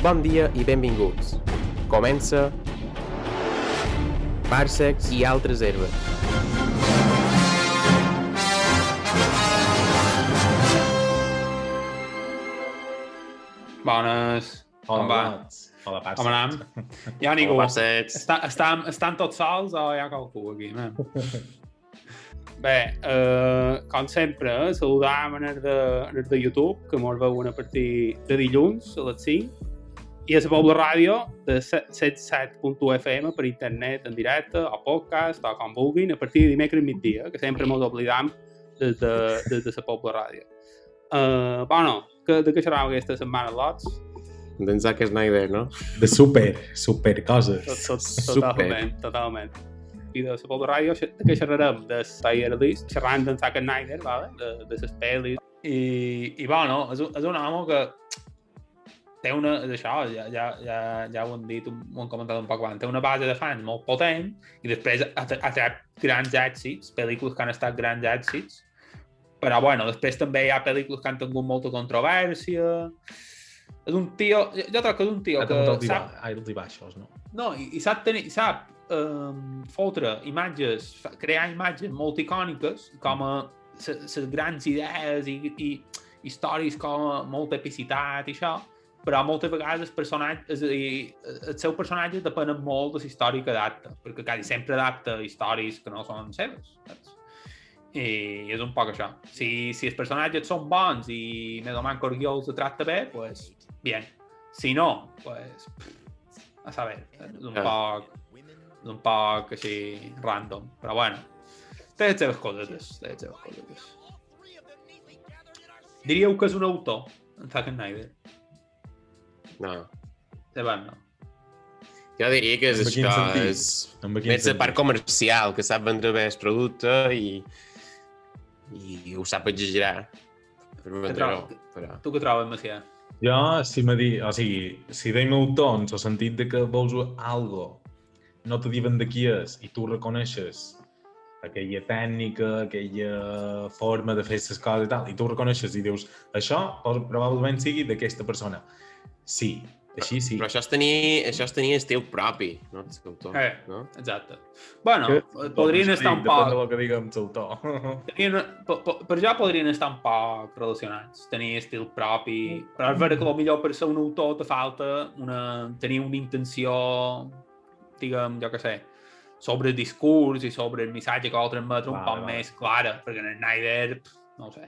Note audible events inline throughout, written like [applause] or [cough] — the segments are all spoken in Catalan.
Bon dia i benvinguts. Comença Parsecs i altres herbes. Bones. Hola, Com va? Mats. Hola, Parsa. Com anem? Hi ha ningú. Parsecs. Està, estan, estan tots sols o hi ha qualcú aquí? Man? [laughs] Bé, eh, com sempre, saludam en el de, de YouTube, que mos veuen a partir de dilluns a les 5, i a la Pobla Ràdio de 77.fm per internet en directe, o podcast, o com vulguin, a partir de dimecres migdia, que sempre mos oblidam des de, des de la Pobla Ràdio. Uh, bueno, que, de què xerrava aquesta setmana, Lots? D'en Zack Snyder, no? De super, super coses. Tot, tot, Super. totalment, totalment. I de la Pobla Ràdio, de què xerrarem? De Tiger List, xerrant d'en Zack Snyder, vale? de, de les pel·lis. I, i bueno, és, un- és un home que té una, això, ja, ja, ja, ja ho hem dit, ho hem comentat un poc abans, té una base de fans molt potent i després ha, tret grans èxits, pel·lícules que han estat grans èxits, però bueno, després també hi ha pel·lícules que han tingut molta controvèrsia. És un tio, jo, crec que és un tio que sap, alts i baixos, no? no, i, i sap, tenir, sap um, fotre imatges, crear imatges molt icòniques, com a les grans idees i, i històries com a molta epicitat i això, però moltes vegades el personatge, és a dir, el seu personatge depèn molt de la història que adapta, perquè quasi sempre adapta històries que no són seves. Saps? I és un poc això. Si, si els personatges són bons i més o menys que els tracta bé, pues, bien. Si no, pues, a saber, és un Ah. poc és un poc així random, però bueno té les seves cosetes té les seves cosetes diríeu que és un autor en Zack Snyder No. van, no Jo diria que és En això, és En quin més la part comercial, que sap vendre bé el producte i, i ho sap exagerar. Per vendre trobo- però... tu què trobes, Macià? Jo, si me di... O sigui, si deim en el sentit de que vols algo, no te diuen de qui és i tu reconeixes aquella tècnica, aquella forma de fer les coses i tal, i tu ho reconeixes i dius, això probablement sigui d'aquesta persona. Sí, així sí. Però això és tenir, això és tenir estil propi, no? És autor, Eh. no? exacte bueno, Que- podrien Sí, estar un Depèn de poc lo que diguem l'autor. [laughs] tenien, per, jo podrien estar un poc relacionats, tenir estil propi, però és vera que potser per ser un autor te falta una, tenir una intenció, diguem, jo què sé, sobre el discurs i sobre el missatge que vol transmetre un poc vale. més clara, perquè en Snyder, no ho sé.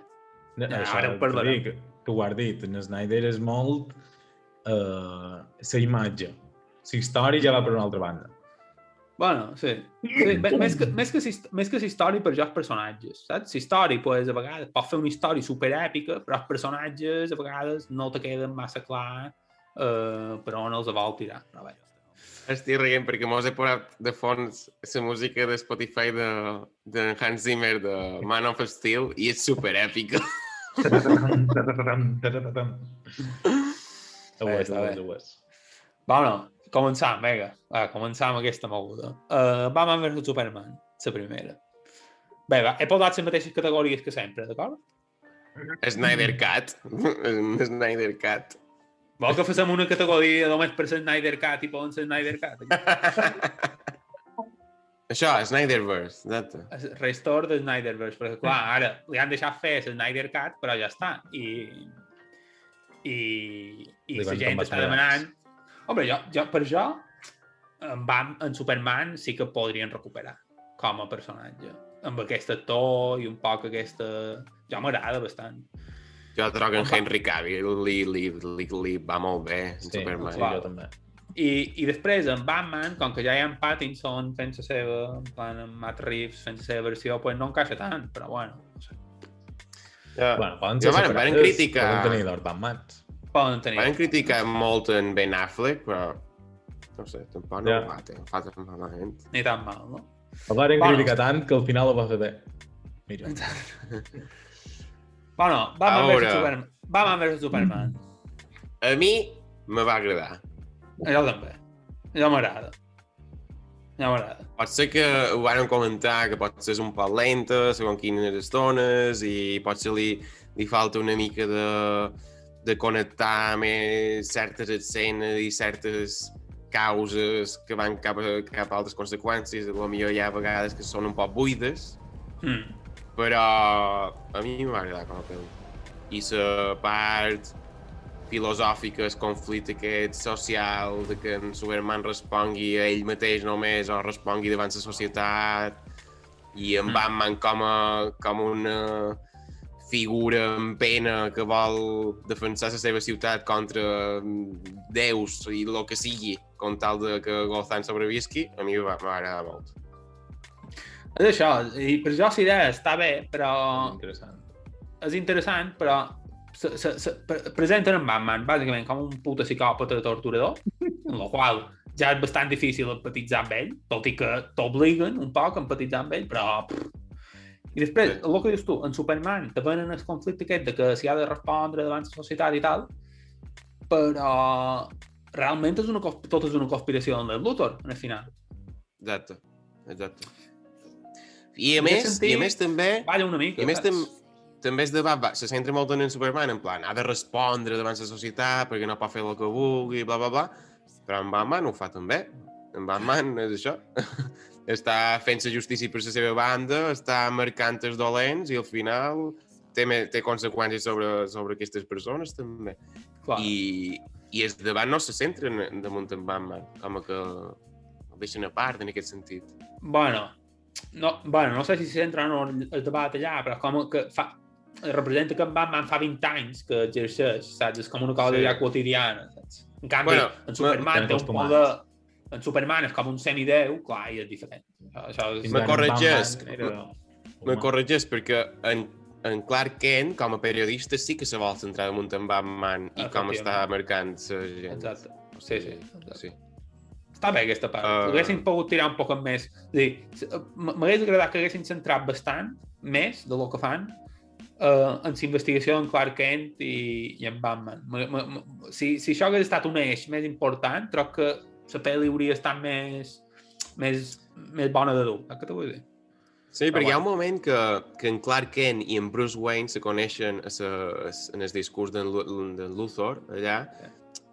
No, Ja, això, ara ho parlarem. que ho has dit, en Snyder és molt uh, la imatge. La història ja va per una altra banda. Bueno, sí. sí més, que, més, que, més que la història per jo els personatges, saps? La història, pues, a vegades, pot fer una història superèpica, però els personatges a vegades no te queden massa clar uh, per on els vol tirar. Però bé, Estic rient perquè mos he posat de fons la música de Spotify de, de Hans Zimmer de Man of Steel i és super [laughs] Ho és, Està bé. ho és. Bueno, començam, vinga. Va, començam aquesta moguda. Uh, Batman vs Superman, la primera. Bé, va, he posat les mateixes categories que sempre, d'acord? Snyder Cat. Snyder Cat. Vol que fem una categoria només per ser Snyder Cat i poden ser Snyder Cat? [laughs] Això, Snyderverse, exacte. Restore de Snyderverse, perquè clar, ara li han deixat fer Snyder Cut, però ja està. I, i, i la gent està demanant... Home, jo, jo, per jo, en, Bam, en Superman sí que podrien recuperar com a personatge. Amb aquest actor i un poc aquesta... Ja m'agrada bastant. Jo trobo que en Henry Cavill li, li, li, li va molt bé, en Sí, Superman. sí, jo també. I, I després, en Batman, com que ja hi ha en Pattinson fent la seva, en plan, en Matt Reeves fent la seva versió, pues no encaixa tant, però bueno. Ja. Bueno, poden Jo, ser bueno, separades, criticar- Poden tenir dos Batmans. Poden tenir... Van criticar molt en Ben Affleck, però no sé, tampoc no Ja. ho fa, ho fa tan malament. Ni tan mal, no? El varen Bueno. criticar tant que al final ho va fer bé. Mira. [laughs] Bueno, Batman Ahora. vs Superman. Batman vs Superman. A mi me va agradar. Jo també. Jo m'agrada. Ja m'agrada. Pot ser que ho varen comentar que potser és un poc lenta, segons quines estones, i potser li, li falta una mica de de connectar més certes escenes i certes causes que van cap a, cap a altres conseqüències, a lo millor hi ha vegades que són un poc buides, Mm. però a mi m'ha agradat com a pel·li. I la part filosòfica, el conflicte aquest social, de que en Superman respongui a ell mateix només o respongui davant la societat, i en Mm. Batman com, a, com una figura en pena que vol defensar la seva ciutat contra déus i el que sigui, com tal de que Gotham sobrevisqui, a mi m'ha m'ha agradat molt. És això, i per jo la idea està bé, però Interessant. és interessant, però se, se, se pre- presenten en Batman bàsicament com un puta psicòpata torturador, en [laughs] la qual ja és bastant difícil empatitzar amb ell, tot i que t'obliguen un poc a empatitzar amb ell, però... I després, el que dius tu, en Superman te venen el conflicte aquest de que s'hi ha de respondre davant la societat i tal, però realment és una, tot és una conspiració en el Luthor, al final. Exacte, exacte. I a En més, sentit, i a més també, Balla una mica, i a més saps? tam, també és de Batman, se centra molt en Superman, en plan, ha de respondre davant la societat perquè no pot fer el que vulgui, bla, bla, bla, però en Batman ho fa també. En Batman és això. [laughs] està fent la justícia per la seva banda, està marcant els dolents i al final té, té conseqüències sobre, sobre aquestes persones també. Clar. I, i els de Batman no se centren en- damunt en Batman, com que el deixen a part en aquest sentit. Bueno, no, bueno, no sé si s'entra o no el debat allà, però com que fa, representa que en Batman fa 20 anys que exerceix, saps? És com una cosa Sí. ja quotidiana, saps? En canvi, Bueno, en Superman té un poder... En Superman és com un semideu, clar, i és diferent. Això, això és... Me corregeix. Era... Me corregeix perquè en, en Clark Kent, com a periodista, sí que se vol centrar damunt en Batman i com està marcant la gent. Exacte. Sí, sí. Exacte. sí. Està bé aquesta part. Uh, Uh... Haguessin pogut tirar un poc més. És a dir, s- m- m'hagués agradat que haguessin centrat bastant més de lo que fan uh, en la investigació en Clark Kent i, i en Batman. M -m -m si, si això hagués estat un eix més important, crec que la pel·li hauria estat més, més, més bona de dur. Què t'ho vull dir? Sí, perquè hi ha un moment que, que en Clark Kent i en Bruce Wayne se coneixen a sa, a, en el discurs d'en Luthor, allà,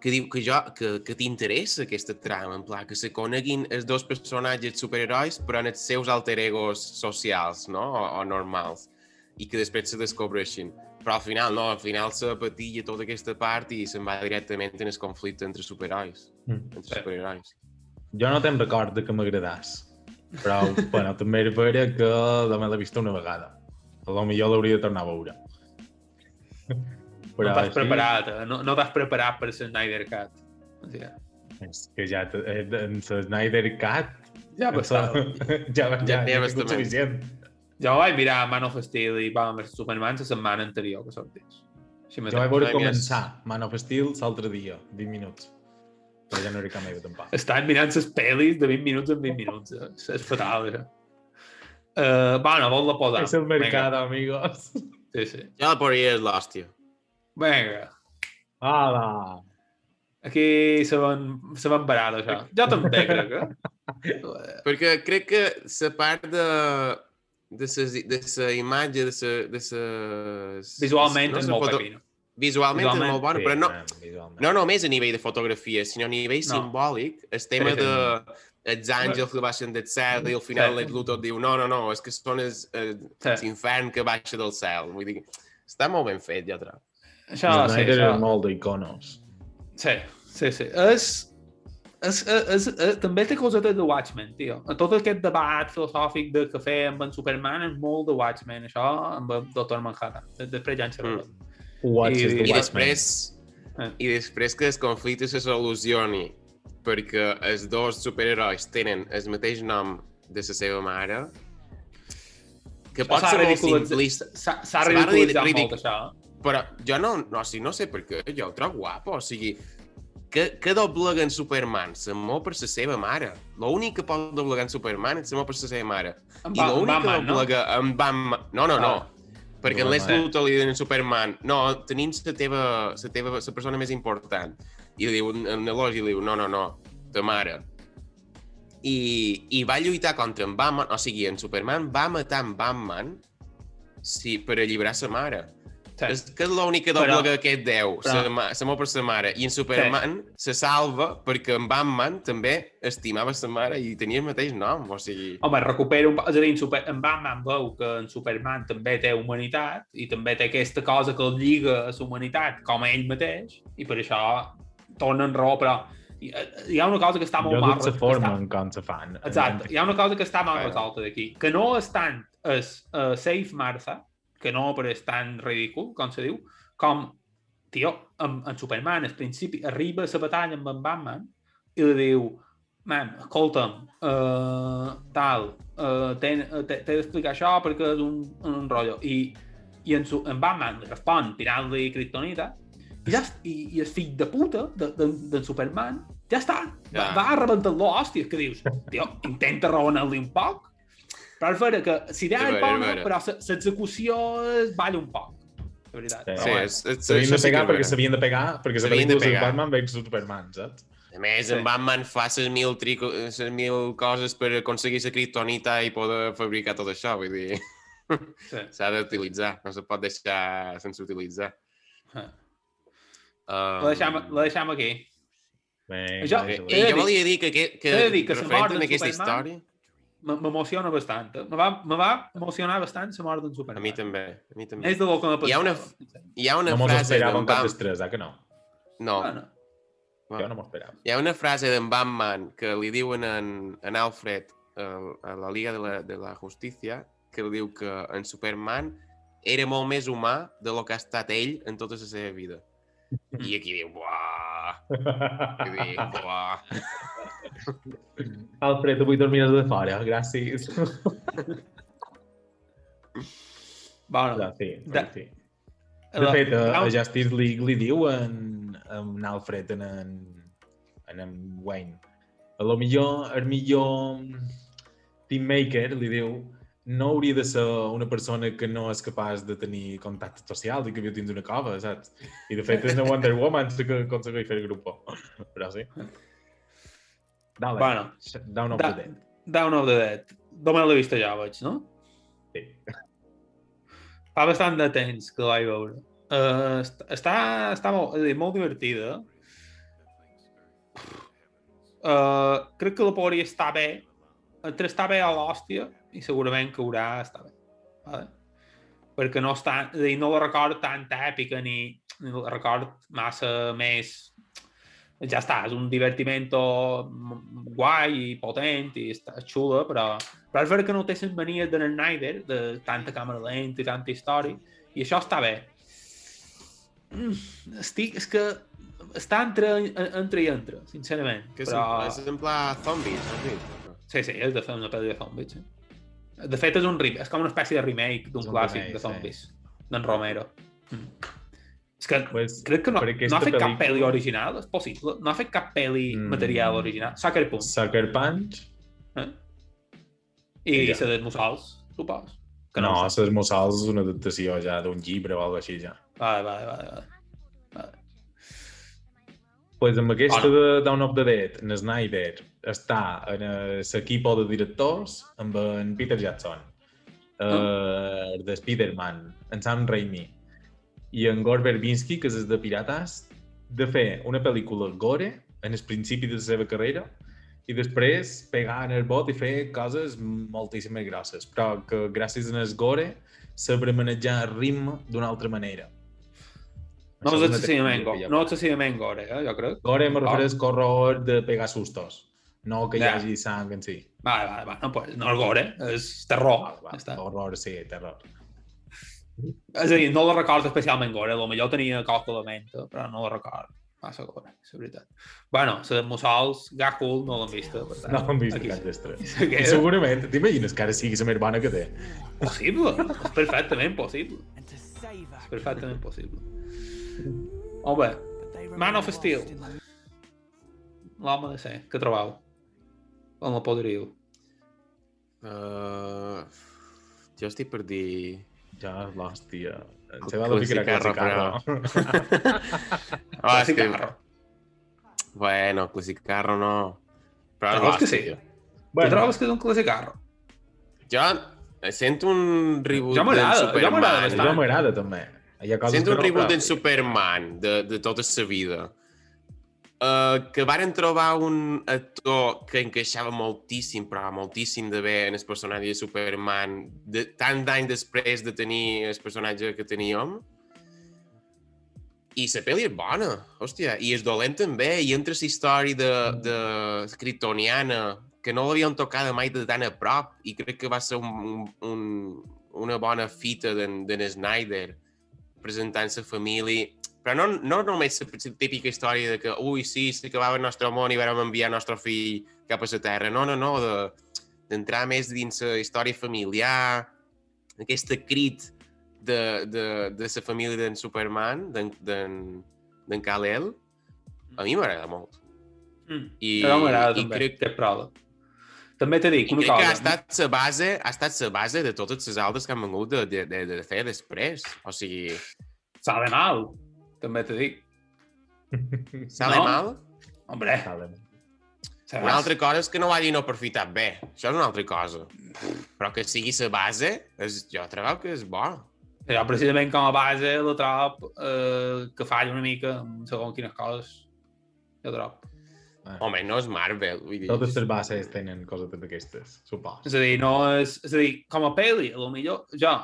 que diu que, jo, que, que t'interessa aquesta trama, en pla, que se coneguin els dos personatges superherois però en els seus alter egos socials, no? O, o normals, i que després se descobreixin. Però al final, no, al final se patilla tota aquesta part i se'n va directament en el conflicte entre superherois, Mm. entre superherois. Jo no te'n record de que m'agradàs, però [laughs] bueno, també era vera que demà l'he vist una vegada. A lo millor l'hauria de tornar a veure. no t'has preparat, eh? no, no t'has preparat per ser Snyder Cut. O sigui, És que ja eh, en Snyder Cut ja bastava. ja, [laughs] ja, ja, Ja n'hi ha ja, ja bastament. suficient. Jo vaig mirar Man of Steel i Batman vs Superman la setmana anterior que sortís. Així Jo vaig veure començar Man of Steel l'altre dia, 20 minuts. Però ja no era cap meva tampoc. Estan mirant les pel·lis de 20 minuts en 20 minuts. Eh? És- És fatal, això. Uh, bueno, vol la posar. És el mercat, amigos. Sí, sí. Ja la podria és l'hòstia. Vinga. Hala! Aquí se van, se van barat, això. Jo també crec, eh? Perquè crec que la part de de sa, de sa imatge, de sa... De sa Visualment és sa molt foto- pepino. Visualment, és Visualment, molt bona, Sí, però no, visualment. no només a nivell de fotografia, sinó a nivell No. simbòlic, el tema Sí, de els àngels que baixen del cel i al final Sí. el Luthor diu no, no, no, és que són els, eh, Sí. l'infern que baixa del cel. Vull dir, està molt ben fet, jo trobo. Això, sí, això. molt d'iconos. Sí, sí, sí. És, és, és, és, és, també té cosetes de Watchmen, tio. Tot aquest debat filosòfic de que fer amb en Superman és molt de Watchmen, això amb el Doctor Manhattan. De- Després ja en xerrarem. Watch I- is the I després, Eh. i després que el conflicte se solucioni perquè els dos superherois tenen el mateix nom de la seva mare, que pot ser molt ridiculitzat- simplista, S'ha ridiculitzat ridic- molt, això. però jo no, no, o sigui, no sé per què, jo ho trobo guapo, o sigui, que, que doblega en Superman s'amor per la seva mare. L'únic que pot doblegar en Superman és s'amor per la seva mare. En I l'únic que Batman, no? doblega en Batman... No, no, no. Ah. Perquè en Batman. Luthor li diuen en Superman, no, tenim la teva, la teva, la persona més important. I li diu, en Elogi li diu, no, no, no, ta mare. I, I va lluitar contra en Batman, o sigui, en Superman va matar en Batman sí, per alliberar sa mare. Sí. És que és l'única doble Però- que aquest deu, però- sa ma- sa mare per sa mare. I en Superman se salva perquè en Batman també estimava sa mare i tenia el mateix nom, o sigui... Home, recupera un... És a dir, en, Super... en Batman veu que en Superman també té humanitat i també té aquesta cosa que el lliga a la humanitat com a ell mateix i per això torna en raó, però hi, ha una cosa que està molt Jo mal... la que forma està- en com se fan. Exacte. Hi ha una cosa que està mal resolta d'aquí, que no és tant es uh, Save Martha, que no apareix tan ridícul, com se diu, com, tio, en, en Superman, al principi, arriba a la batalla amb en Batman i li diu, man, escolta'm, uh, tal, uh, t'he d'explicar això perquè és un, un rotllo. I, i en, su, en Batman respon tirant-li kriptonita i, ja, i, i el fill de puta de, de, de Superman ja està, va, Ja. va a rebentar-lo, hòstia, que dius, tio, intenta raonar-li un poc, però és vera que si idea És bona, però l'execució balla un poc, de veritat. Sí. Però Sí, bueno. és, és, S'havien de sí pegar és perquè s'havien de pegar, perquè la S'havien de pel·lícula de pegar. Batman veig Superman, saps? A més, Sí. en Batman fa les mil, trico, les mil coses per aconseguir la criptonita i poder fabricar tot això, vull dir, Sí. [laughs] s'ha d'utilitzar, no se pot deixar sense utilitzar. Ah. Um, La deixam, la deixam aquí. Vinga, Jo- de jo dir- volia dir que, que, que, que referent a aquesta Superman- història, M'emociona bastant. eh? Me va, me va emocionar bastant la mort d'en a Superman. mi també, a mi també. És de lo que me Hi ha una-. Hi ha una No frase d'en un cap d'estrès, eh, que no? No, Bueno, Jo no m'ho esperava. Hi ha una frase d'en Batman que li diuen en, en Alfred a, a la Liga de la, de la Justícia que li diu que en Superman era molt més humà de lo que ha estat ell en tota la seva vida. I aquí diu, buah, aquí diu, buah. [laughs] Alfred, avui dormiràs de fora, gràcies. bueno, Ja, sí, De- sí. De fet, a, ha a un- Justice League li diu en, en Alfred, en, en, en, en Wayne. A lo millor, el millor team maker li diu no hauria de ser una persona que no és capaç de tenir contactes socials i que viu dins d'una cova, saps? I de fet és una Wonder Woman que aconsegueix fer el grup. Però sí. Dale, Bueno, down of da- the dead. Down of the Dead. Només l'he vist ja, veig, no? Sí. [laughs] Fa bastant de temps que la vaig veure. Uh, està, està molt, és dir, molt divertida. Uh, crec que la podria estar bé. Entre estar bé a l'hòstia i segurament que haurà estar bé. Vale? Perquè no, està, és dir, no la record tan èpica ni, ni la record massa més ja està, és un divertimento m- guai i potent i està xula, però, però és vera que no té les manies d'en Snyder, de tanta càmera lenta i tanta història, i això està bé. Mm, estic, és que està entre, entre i entre, sincerament. Que és, però... és en pla zombies, has dit? Sí, sí, és de fer una pel·li de zombies. Sí. De fet, és, un, és com una espècie de remake d'un clàssic remake, de sí. zombies, d'en Romero. Mm. És que Pues, crec que no, no ha fet cap pel·lícula- pel·li original, és possible. No ha fet cap pel·li Mm. material original. Sucker Punch. Sucker Punch? Eh? I Ja. la dels mussals, supos. Que no, sé. les Mossals és una adaptació ja d'un llibre o alguna així ja. Vale, vale, vale. vale. pues amb aquesta Bueno. de Dawn of the Dead, en Snyder està en l'equip de directors amb en Peter Jackson, eh, el de Spider-Man, en Sam Raimi i en Gore Verbinski, que és el de Pirates, de fer una pel·lícula gore en el principi de la seva carrera i després pegar en el bot i fer coses moltíssim més grosses, però que gràcies a el gore sabrà manejar el ritme d'una altra manera. No és excessivament gore. No excessivament gore, eh, jo crec. Gore me refereix a horror de pegar sustos, no que hi hagi sang en si. Vale, vale, vale. No, pues, no és gore, és terror. Va, va, Ja està. horror, sí, terror. És a dir, no la recordo especialment gore, potser tenia qualque element, però no la recordo massa gore, és veritat. Bueno, la de Mussals, Gakul, no l'hem vista, per tant. No hem vist aquí cap sí. d'estres. Se I segurament, t'imagines que ara sigui la més bona que té? possible, és perfectament possible. És perfectament possible. Molt bé, Man of Steel. l'home de ser, què trobau? On la podríeu? Uh, jo estic per dir... Ja, l'hòstia. Seva de picar a Classicarro, Classicarro. Ah, és que... Classicarro. Bueno, Classicarro no. Però Trobes que sí? Bueno. Tu trobes que és un classicarro? Jo sento un reboot Jo d'en Superman. Jo m'agrada també. Hi ha coses Sento que un reboot d'en Superman de, de tota sa vida. Uh, que varen trobar un actor que encaixava moltíssim, però moltíssim de bé en el personatge de Superman, de, tant d'any després de tenir el personatge que teníem. I la pel·li és bona, hòstia, i és dolent també, i entra la història de, de Kryptoniana, que no l'havien tocat mai de tan a prop, i crec que va ser un, un, una bona fita d'en Snyder, presentant la família, però no, no només la típica història de que, ui, sí, s'acabava el nostre món i vam enviar el nostre fill cap a la Terra. No, no, no, de- d'entrar més dins la història familiar, aquesta crit de, de, de la família d'en Superman, d'en- Kal-El, a mi m'agrada molt. Mm. I, I, m'agrada i també, crec, crec... prova. També t'he dit una crec que cosa. ha estat la base, ha estat la base de totes les altres que han vengut de, de, de, de fer després. O sigui, Sale mal, també t'he dit. [laughs] sale No? mal? Hombre, Vale. saps? Una altra cosa és que no hagin aprofitat bé. Això és una altra cosa. Però que sigui la base, és, jo trobo que és bo. Jo precisament com a base la trob eh, que falla una mica en segons quines coses. Jo trob. Home, no és Marvel. Vull dir, Totes les bases tenen coses d'aquestes, supos. És a dir, no és... És a dir, com a pel·li, a lo millor, jo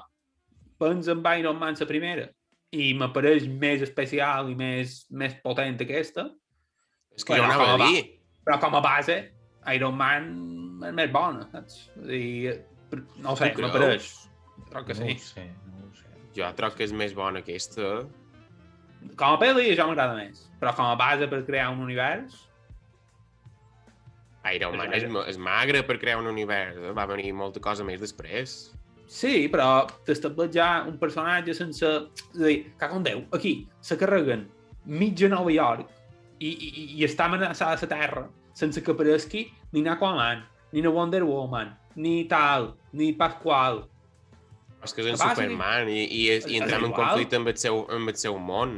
penso en Iron Man la primera i m'apareix més especial i més, més potent aquesta, és que jo Bueno, anava a dir. però com a base, Iron Man és més bona, saps? Dir, no ho sé, m'apareix. Crec que no sí. ho sé, no sé. Jo trobo que és més bona aquesta. Com a pel·li, això m'agrada més. Però com a base per crear un univers, Iron Man És és, és magre per crear un univers. eh? Va venir molta cosa més després. Sí, però t'estableix ja un personatge sense... És a dir, cac un Déu, aquí se carreguen mitja Nova York i, i, i- i està amenaçada la Terra sense que aparegui ni Aquaman, ni na Wonder Woman, ni tal, ni Pasqual. És que és en. Superman i, i, és, i És entrem en conflicte amb el seu, amb el seu món.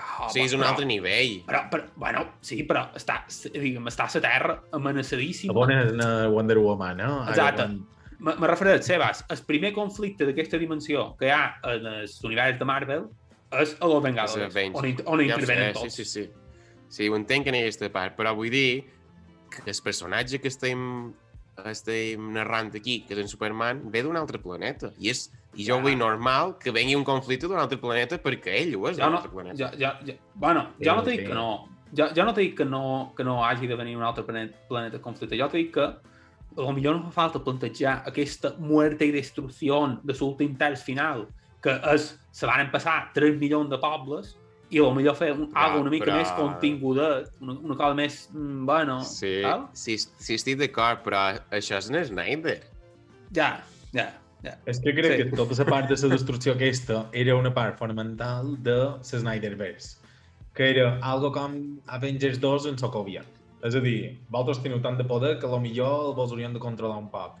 Oh, O sigui, és un però- altre nivell. Però, però, bueno, sí, però està, digue'm, està a la Terra amenaçadíssima. La bona Wonder Woman, no? Ara Exacte. quan- Me refereix, Sebas, el primer conflicte d'aquesta dimensió que hi ha en l'univers de Marvel és a los Vengadores, on, in- on Ja intervenen sé, tots. Sí, sí, sí. Sí, ho entenc en aquesta part, però vull dir que el personatge que estem, estem narrant aquí, que és en Superman, ve d'un altre planeta. I, és, i jo Ja. vull normal que vengui un conflicte d'un altre planeta perquè ell ho és d'un no, altre planeta. jo, jo, jo, bueno, Sí, jo no t'he dit sí. que no. Jo, jo no t'he dit que no, que no hagi de venir un altre planeta, planeta conflicte. Jo t'he dit que a millor no fa falta plantejar aquesta muerte i destrucció de l'últim terç final, que és, se van passar 3 milions de pobles i a millor fer un, Ja, una mica però- més contingudet, una, una cosa més, mm, bueno, Sí, tal? sí, sí estic d'acord, però això és en Snyder. Ja, ja, ja. És que crec Sí. que tota la part de la destrucció aquesta era una part fonamental de la Snyderverse, que era algo com Avengers 2 en Sokovia. És a dir, vosaltres teniu tant de poder que millor el vos haurien de controlar un poc.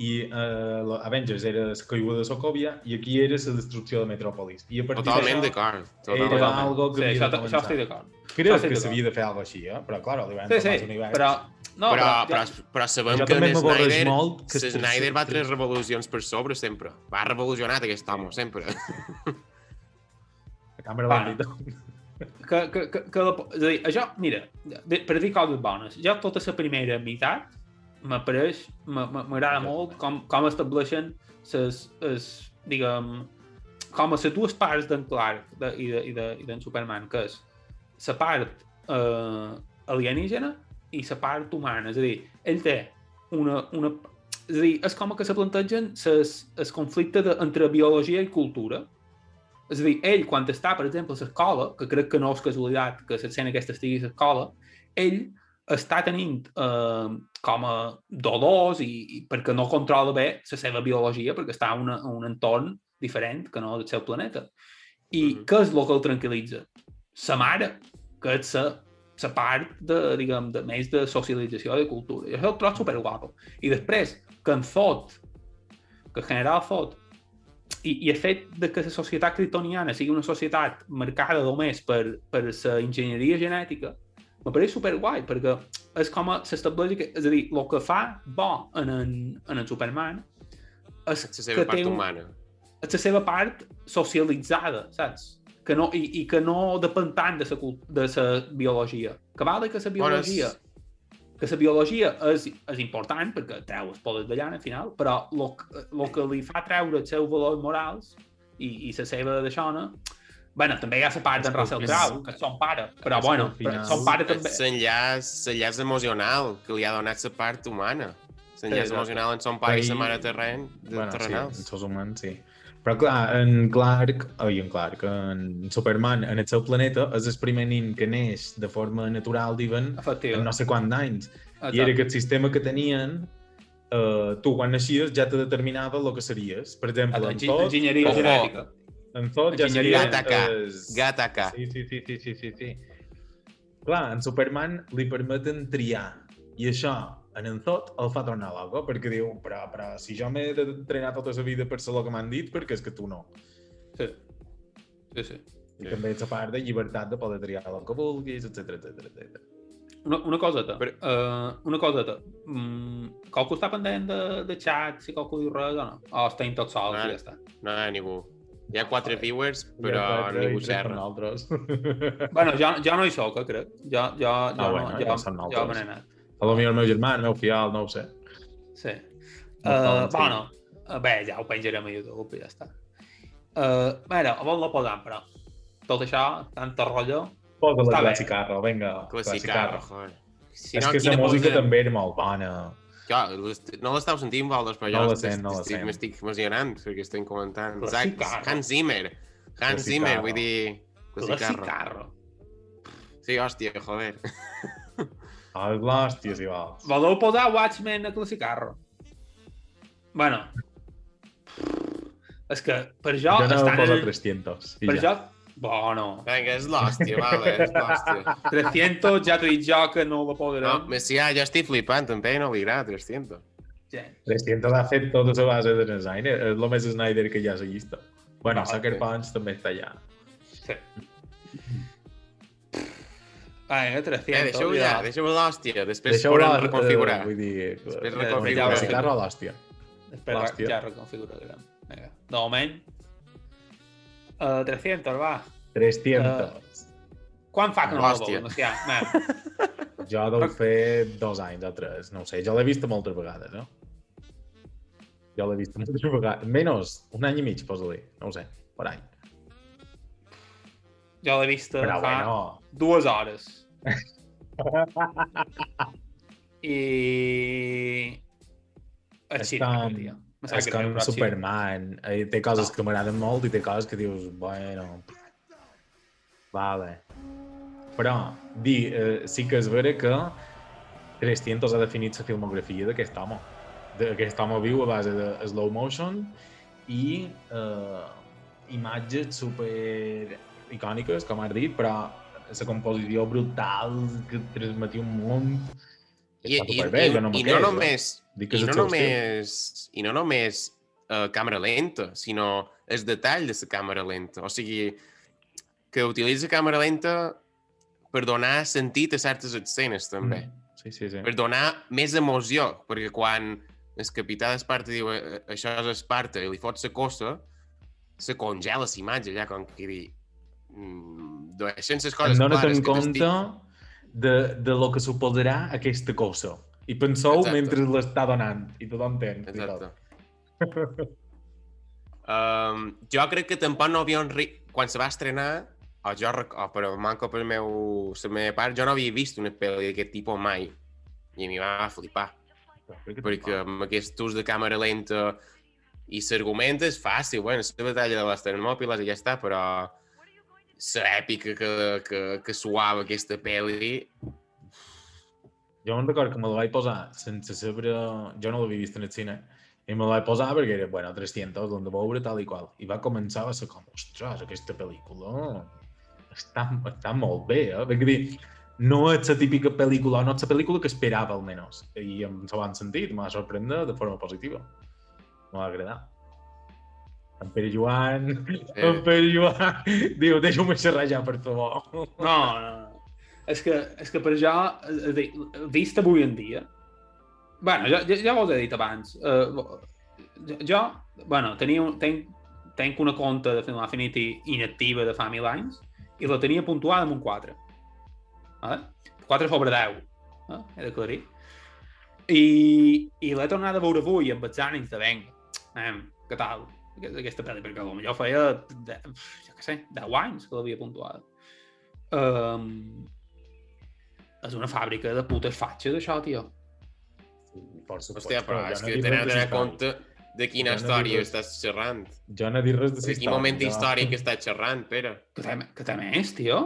I eh, Avengers era la caiguda de Sokovia i aquí era la destrucció de Metropolis. I a partir Totalment d'això d'acord. era Totalment. algo que Sí, havia això, de això començar. estic d'acord. Crec Això que s'havia de fer alguna així, eh? però clar, li van Sí, sí, l'univers. però... No, però, però, però, ja, però sabem Jo que en Snyder, molt que Snyder va tres revolucions per sobre sempre. Va revolucionat aquest home, sempre. La càmera Va. va que, que, que, que la, és a dir, això, mira, per dir coses bones, jo tota la primera meitat m'apareix, m'agrada molt com, com estableixen ses, es, diguem, com a les dues parts d'en Clark de, i d'en de, i de, i Superman, que és la part eh, alienígena i la part humana. És a dir, ell té una... una és a dir, és com que se plantegen el conflicte de, entre biologia i cultura. És a dir, ell, quan està, per exemple, a l'escola, que crec que no és casualitat que l'escena aquesta estigui a l'escola, ell està tenint eh, com a dolors i, i perquè no controla bé la seva biologia, perquè està en, un entorn diferent que no del seu planeta. I Mhm. què és el que el tranquil·litza? Sa mare, que és la, la part de, diguem, de, més de socialització de cultura. I això el trobo superguapo. I després, que en fot, que en general fot, i, i el fet de que la societat kryptoniana sigui una societat marcada només per, per la enginyeria genètica, me pareix superguai, perquè és com s'estableix és a dir, el que fa bo en en, en el Superman és La seva que part té un, humana. és la seva part socialitzada, saps? Que no, i, I que no depèn tant de la, de la biologia. Que val que la biologia... Bueno, que la biologia és, és important perquè treu els poders de llana al final, però el que li fa treure els seus valors morals i, i la seva deixona Bueno, també hi ha la part d'en Russell Crowe, que és son pare, però bueno, però son pare també... L'enllaç emocional que li ha donat la part humana. L'enllaç emocional en son pare i sa mare terren, de Bueno, sí, terrenals. en els humans, sí. Però clar, en Clark, oi, en Clark, en Superman, en el seu planeta, és el primer nin que neix de forma natural, diuen, en no sé quants anys. Exacte. I era aquest sistema que tenien, eh, tu quan naixies ja te determinava el que series. Per exemple, en Thor, Enginyeria genètica. en Thor ja seria... Gataca. es- Gataca. Sí, sí, sí, sí, sí, sí, sí. Clar, en Superman li permeten triar. I això, en en Thor, el fa tornar loco, perquè diu, però, però si jo m'he d'entrenar tota la vida per ser el que m'han dit, perquè és que tu no. Sí. Sí, sí. I Sí. també ets a part de llibertat de poder triar el que vulguis, etc etc etc. Una, una coseta. Però- Uh, una coseta. Mm, qualcú està pendent de, de xat, si qualcú diu res o no? O estem tots sols Ah. i ja està. No hi ha ningú. Hi ha quatre Joder. viewers, però ningú xerra. Nosaltres. Bueno, jo, jo no hi soc, eh, crec. Jo, jo, jo, Ah, bueno, no, ja jo, jo nosaltres. me n'he anat. A lo millor el meu germà, el meu fial, no ho sé. Sí. No Uh, bueno, bé, ja ho penjarem a YouTube i ja està. Uh, a on la posam, però? Tot això, tanta rotllo... Posa la classicarro, vinga. Classicarro, joder. Si és que la música posa- també era molt bona. Jo, l'est- no l'estàu sentint vosaltres, però No jo estic- no estic- m'estic emocionant perquè estem comentant. Classicarro. Zac- Hans Zimmer. Hans. Zimmer, vull dir... Classicarro. Sí, hòstia, joder. [laughs] Ah, l'hòstia, si vols. Voleu posar Watchmen a Classicarro? Bueno. És que per jo, Jo no estan poso en... 300. I Per ja. jo... Bueno, Vinga, és l'hòstia, vale, és l'hòstia. 300 ja t'he dit jo que no la podrem. No, Messià, jo estic flipant, també no li agrada 300. Gens. 300 ha fet tota la base de design. És el més Snyder que hi ha a la llista. Bueno, Ah, Sucker sí. Punch també està allà. Sí. Vinga, 300. Eh, deixeu-ho ja, ja. deixeu l'hòstia, després Deixeu podem reconfigurar. eh, vull dir... Després eh, reconfigurar. Classicarro a l'hòstia. Després L'hòstia. ja reconfigurarem. Vinga. De moment, uh, 300, va. 300. Quan fa que no la Hòstia. veuen? Hòstia. [laughs] Jo deu fer dos anys o tres, no ho sé. Jo l'he vist moltes vegades, no? Jo l'he vist moltes vegades. Menys, un any i mig, posa-li. No ho sé, per any. Jo l'he vist Però fa bueno, dues hores. [laughs] I... És com-. Me sap és com però sí. Superman. Eh, Té coses que m'agraden molt i té coses que dius, bueno... Vale. Però, di, eh, sí que és vera que 300 ha definit la filmografia d'aquest home. D'aquest home viu a base de slow motion i eh, imatges super icòniques, com has dit, però la composició brutal que transmetia un món I, i, superbé, i, no i no només, Dic i no només, i no només uh, càmera lenta, sinó el detall de la càmera lenta. O sigui, que utilitza càmera lenta per donar sentit a certes escenes, també. Mm. Sí, sí, sí. Per donar més emoció, perquè quan el capità d'Esparta diu "Eh, això és Esparta i li fot la cosa, se congela la imatge allà, com que dir... Mm, deixant les coses Em dones en compte de, de lo que suposarà aquesta cosa. I penseu Exacte. mentre l'està donant, i tothom entén. Exacte. [laughs] Um, jo crec que tampoc no havia... Ri... Quan se va estrenar, o jo, o per manco per meu, la meva part, jo no havia vist una pel·li d'aquest tipus mai. I mi va flipar, perquè amb aquest ús de càmera lenta i l'argument és fàcil, bueno, la batalla de les Termòpiles i ja està, però la èpica que, que, que suava aquesta pel·li... Jo me'n record que me la vaig posar sense saber... Jo no l'havia vist en el cine. I me la vaig posar perquè era, bueno, 300, l'hem de veure, tal i qual. I va començar a ser com, ostres, aquesta pel·lícula està, està molt bé, eh? Perquè dir, no és la típica pel·lícula, no és la pel·lícula que esperava, almenys. I en bon sentit, m'ha sorprendre de forma positiva. M'ha agradat. En Pere Joan, Eh. en Pere Joan, diu, deixa'm xerrar ja, per favor. No, no. És que, és que per jo, dir, vist avui en dia, bueno, ja, ja, ja vos he dit abans, uh, jo, bueno, tenia tenc tenc una compte de Final Affinity inactiva de fa mil anys i la tenia puntuada amb un 4. Vale? 4 sobre 10. Eh? He d'aclarir. I, i l'he tornat a veure avui amb els ànims de venga. Anem, què tal? Aquest- Aquesta pel·li, perquè potser feia, de, jo què sé, 10 anys que l'havia puntuada. Um, és una fàbrica de putes fatxes, això, tio. Força Hòstia, però jo és no que tenen de compte de quina Jo no història res. estàs xerrant. Jo no he dit res de De quin moment històric estàs xerrant, Pere? Que que té més, tio.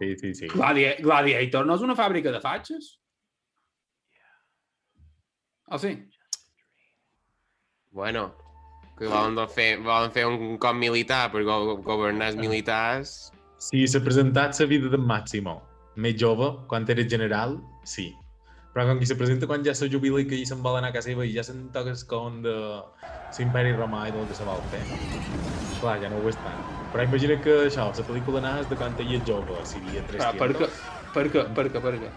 Sí, sí, sí. Gladi Gladiator no és una fàbrica de fatxes? Ah, sí? Bueno, que volen de fer, volen fer un cop militar per go governar els militars. Si s'ha presentat la vida d'en Máximo, més jove, quan era general, sí. Però com que se presenta quan ja se jubila i que ell se'n vol anar a casa seva i ja se'n toca el con de l'imperi romà i del que se vol fer. Clar, ja no ho és tant. Però imagina que això, la pel·lícula anava de quan ell és jove, si hi havia tres Però per què? Per què? Per què? Per què?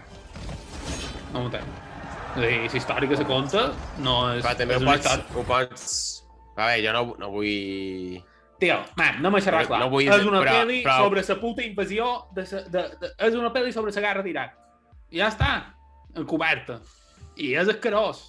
No ho entenc. És a dir, si històrica se conta, no és... Clar, també és ho pots... Ho pots... A veure, jo no, no vull... Tio, man, no m'ha xerrat Però clar. no vull- és una però- pel·li però- sobre la puta invasió de, sa, de, de, és una pel·li sobre la guerra d'Iraq. Ja està, encoberta. I és asquerós.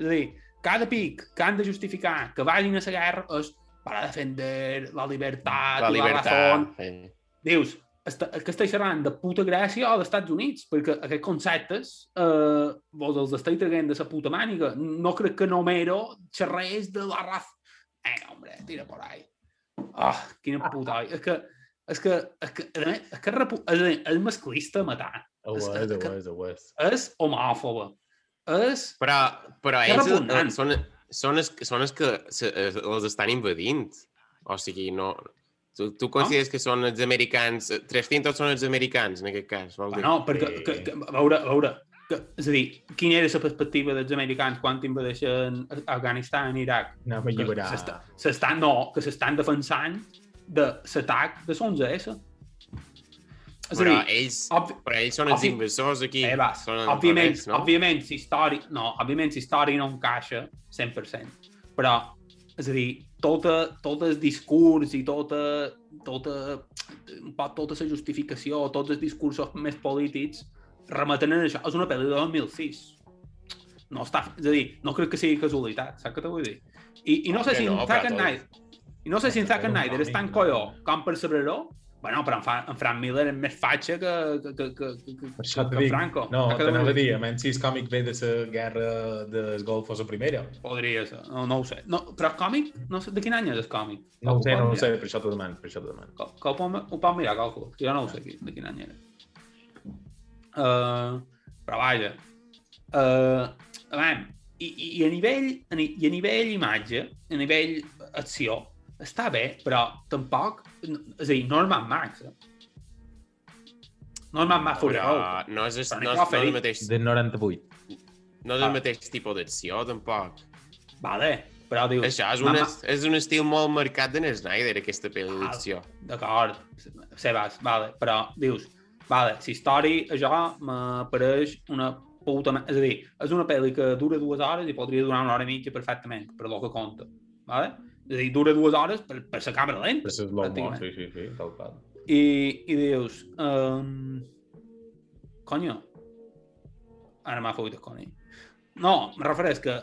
És a dir, cada pic que han de justificar que vagin a la guerra és para defender la libertat, La i la libertat. razón. Sí. Dius, que estàs xerrant de puta Grècia o dels Estats Units, perquè aquests conceptes eh, vos els estic traient de la puta màniga. No crec que Nomero xerrés de la raza. Eh, hombre, tira por ahí. Ah, quina puta. És que, és que, és que, és que és, és, és masclista a matar. Ho és, ho és, ho és. És homòfoba. És... Però, però ells eh, són, són, els, són els que se, els estan invadint. O sigui, no... Tu, tu consideres que són els americans... eh, 300 són els americans, en aquest cas, vol dir? Bueno, perquè, Sí. que, que, a veure, a veure, que, és a dir, quina era la perspectiva dels americans quan invadeixen Afganistan i Iraq? A que alliberar. s'està- s'estan no, que s'estan defensant de l'atac de l'11S. És a Però dir, ells, obvi, però ells són els obvi- invasors aquí. eh, vas, són òbviament, no? òbviament, si història, no, òbviament, si història no encaixa 100%, però, és a dir, tota, tot el discurs i tota, tota, poc tota la justificació, tots els discursos més polítics remeten en això. És una pel·li de 2006. No està, és a dir, no crec que sigui casualitat, saps què te vull dir? I, i no sé Que si no, en Zack Snyder, i no sé si en Zack Snyder és tan colló no? com per saber-ho, bueno, però en, Fra en Frank Miller és més fatxa que, que, que, que, que, Per això que dit, Franco. no, t'anava a vull dir? menys si el còmic ve de la guerra del Golf o la primera. Podria ser, no, no ho sé. No, però el còmic, no sé, de quin any és el còmic? No ho sé, no ho sé, per això t'ho demano, per això t'ho demano. Que, que ho, pot, ho pot mirar, calculo. que Jo no ho sé de quin any era. Uh, però vaja. Uh, a veure, i, i, i, a nivell, a ni- i a nivell imatge, a nivell acció, està bé, però tampoc... És a dir, no és Mad Max, eh? No és Mad Max no és, Però no, n'hi és, ha no és el mateix, De 98. no és Ah. el mateix tipus d'acció, tampoc. Vale, però dius... Això és un, Ma- és un estil molt marcat d'en Snyder, aquesta pel·li Ah, d'acció. D'acord, Sebas, vale, però dius, vale, si història, això m'apareix una puta... És a dir, és una pel·li que dura dues hores i podria durar una hora i mitja perfectament, per lo que compta, vale? És a dir, dura dues hores per, per la càmera lenta. Per ser slow pràcticament. sí, sí, sí, tal qual. I, i dius, um, coño, ara m'ha fotut el conill. No, me refereix que,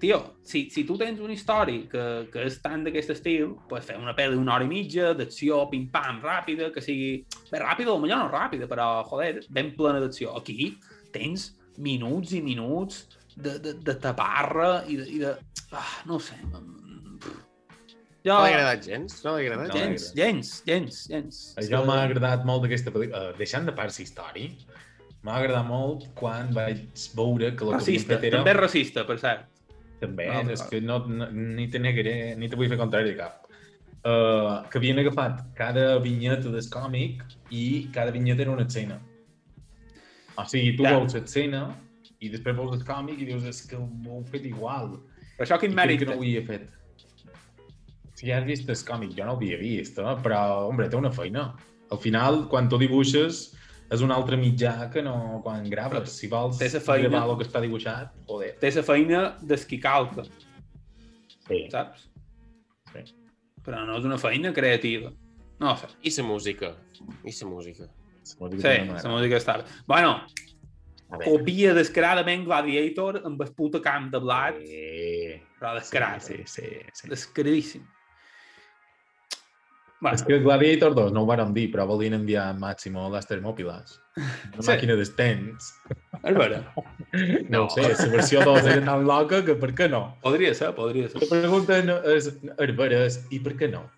tio, si, si tu tens una història que, que és tant d'aquest estil, pues fer una pel·li una hora i mitja, d'acció, pim-pam, ràpida, que sigui... Bé, ràpida, potser no ràpida, però, joder, ben plena d'acció. Aquí tens minuts i minuts de, de, de taparra i de... I de ah, no ho sé. Jo... No l'ha agradat gens? No l'ha agradat No, gens? Gens, gens, gens. Això m'ha agradat molt d'aquesta pel·lícula. Uh, deixant de part la història, m'ha agradat molt quan vaig veure que el que havien Racista, fet era... també racista, per cert. També, No, és clar. que no, no, ni te negaré, ni te vull fer contrari de cap. Uh, que havien agafat cada vinyeta del còmic i cada vinyeta era una escena. O sigui, tu Ja. veus l'escena i després veus el còmic i dius és que ho heu fet igual. Però això quin mèrit que no ho havia fet. Si has vist el còmic, jo no ho havia vist, eh? però, hombre, té una feina. Al final, quan tu dibuixes, és un altre mitjà que no quan graves. Però Si vols té feina. gravar el que està dibuixat, joder. Té la feina d'esquicalca, Sí, saps? sí. però no és una feina creativa. No sé. I la música. I la música. Sí, la música està bé. Bueno, copia descaradament Gladiator amb el puto camp de blat, Sí, però descarat. sí, sí, sí. Descaradíssim. Bueno, És que Gladiator 2 no ho vàrem dir, però volien enviar a Máximo les Termòpiles. Una Sí. màquina dels temps. és vera. No, No. ho sé, la versió 2 era tan loca que per què no? Podria ser, podria ser. La pregunta no és, Herberes, i per què no?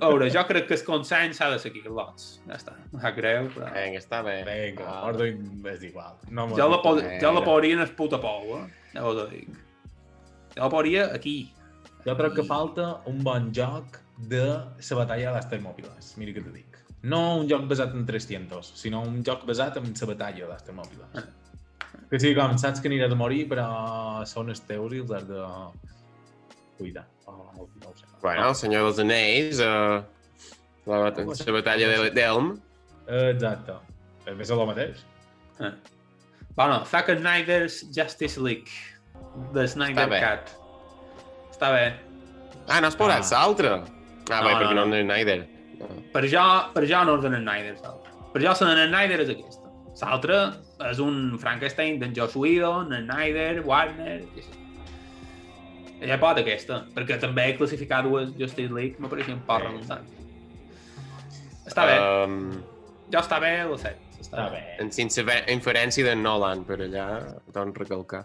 A veure, jo crec que el consens s'ha de seguir, lots. Ja està. No sap greu, però... Vinga, està bé. Vinga, Ah. ordin és igual. No Jo la, pod Eh, jo la podria en el puta pou, eh? Ja vos ho dic. Jo la podria aquí. Jo crec que falta un bon joc de la batalla de les Termòpiles. Mira què te dic. No un joc basat en 300, sinó un joc basat en la batalla de les Termòpiles. Que sigui com, saps que aniràs a morir, però són els teus i els has de cuidar. Oh, no sé. Bueno, el senyor dels anells, uh, la, bat la batalla de- d'Elm. Exacte. És més el mateix. Eh. Bueno, Zack Snyder's Justice League. The Snyder Està. Cut. Està bé. Ah, no has posat Ah. l'altre? Ah, No, bé, no, perquè no, no. no Snyder. Per jo, per jo no és en Snyder, l'altre. Per jo la Snyder és aquesta. L'altre és un Frankenstein d'en Joss Whedon, en Snyder, Warner... i així. Ja pot aquesta, perquè també he classificat dues Justice League, me pareixia un poc redundant. Està bé, Um, jo està bé, ho sé. Està, bé. en sense inferència de Nolan, per allà, doncs recalcar.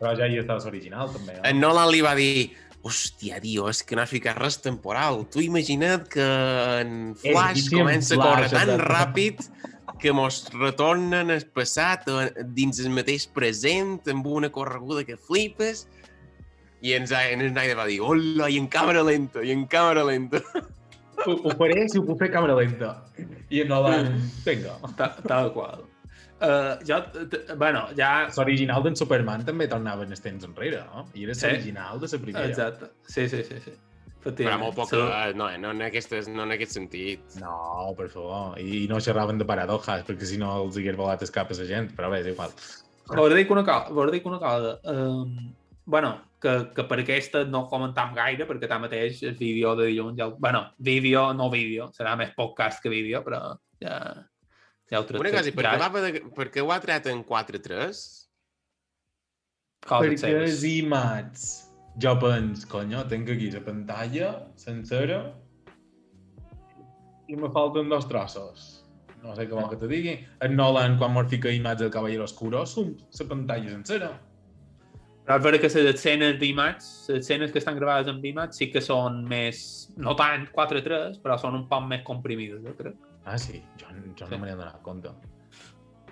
Però ja hi estàs original, també. Eh? En Nolan li va dir hòstia, tio, és que no has ficat res temporal. Tu imagina't que en Flash difícil, comença a Flash, córrer tan exacte. ràpid que mos retornen al passat o dins el mateix present amb una correguda que flipes i en, Snyder va dir hola, i en càmera lenta, i en càmera lenta. Ho, ho faré si ho puc fer càmera lenta. I en Nolan, vinga. Ta- Tal qual. Uh, jo, bueno, ja... L'original d'en Superman també tornava en els temps enrere, no? I era Sí. l'original de la primera. Exacte. Sí, sí, sí. sí. Però molt poc, So- uh, no, no, en aquest, no en aquest sentit. No, per favor. I, I no xerraven de paradoxes, perquè si no els hagués volat el cap a la gent, però bé, és igual. Vos dic una cosa. Vos dic una cosa. Um, bueno, que, que per aquesta no comentam gaire, perquè tanmateix el vídeo de dilluns ja... Bueno, vídeo, no vídeo, serà més podcast que vídeo, però ja... Ja ho Una cosa, i per ja, què, va, de, per què ho ha tret en 4-3? coses perquè és IMAX. Jo pens, conyo, tinc aquí la pantalla sencera i me falten dos trossos. No sé què vol que te digui. En Nolan, quan mos fica IMAX del Caballero Oscuro, sum, la pantalla sencera. Però és vera que les escenes d'IMAX, les escenes que estan gravades amb IMAX sí que són més, no tant 4-3, però són un poc més comprimides, jo crec. Ah, sí? Jo, jo no Sí. me n'he donat compte.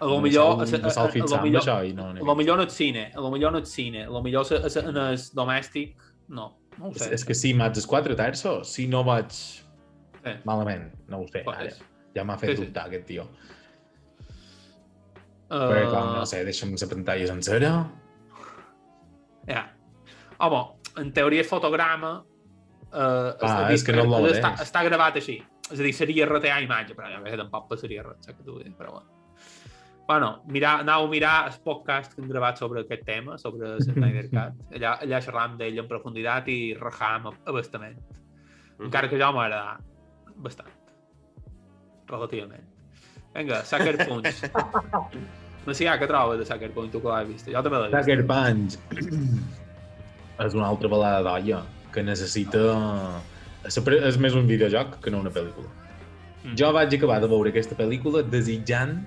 A lo millor... a- a- a- a lo millor- això i no n'he a lo millor no és cine, a lo millor no és cine, a lo millor se- en el domèstic, no, no ho És, sé. és que si IMAX és 4 terços, si no vaig Sí. malament, no ho sé, Pues, ara. Ja m'ha fet Sí, sí. dubtar aquest tio. Uh, Perquè, com, no sé, deixa'm la pantalla sencera. Ja. Home, en teoria fotograma uh, Ah, és que no el està, està gravat així. És a dir, seria retear imatge, però ja veig tampoc passaria res, vull dir, però bueno. Bueno, mirar, anau a mirar el podcast que hem gravat sobre aquest tema, sobre [laughs] el Snyder Cut. Allà, allà xerram d'ell en profunditat i rajam a, a bastament. Encara que jo m'agrada bastant. Relativament. Vinga, Sucker Punch. [laughs] no sé què trobes de Sucker Punch, tu que l'has vist. Jo també l'he vist. Sucker Punch [clears throat] és una altra balada d'olla que necessita... és més un videojoc que no una pel·lícula. Mm. Jo vaig acabar de veure aquesta pel·lícula desitjant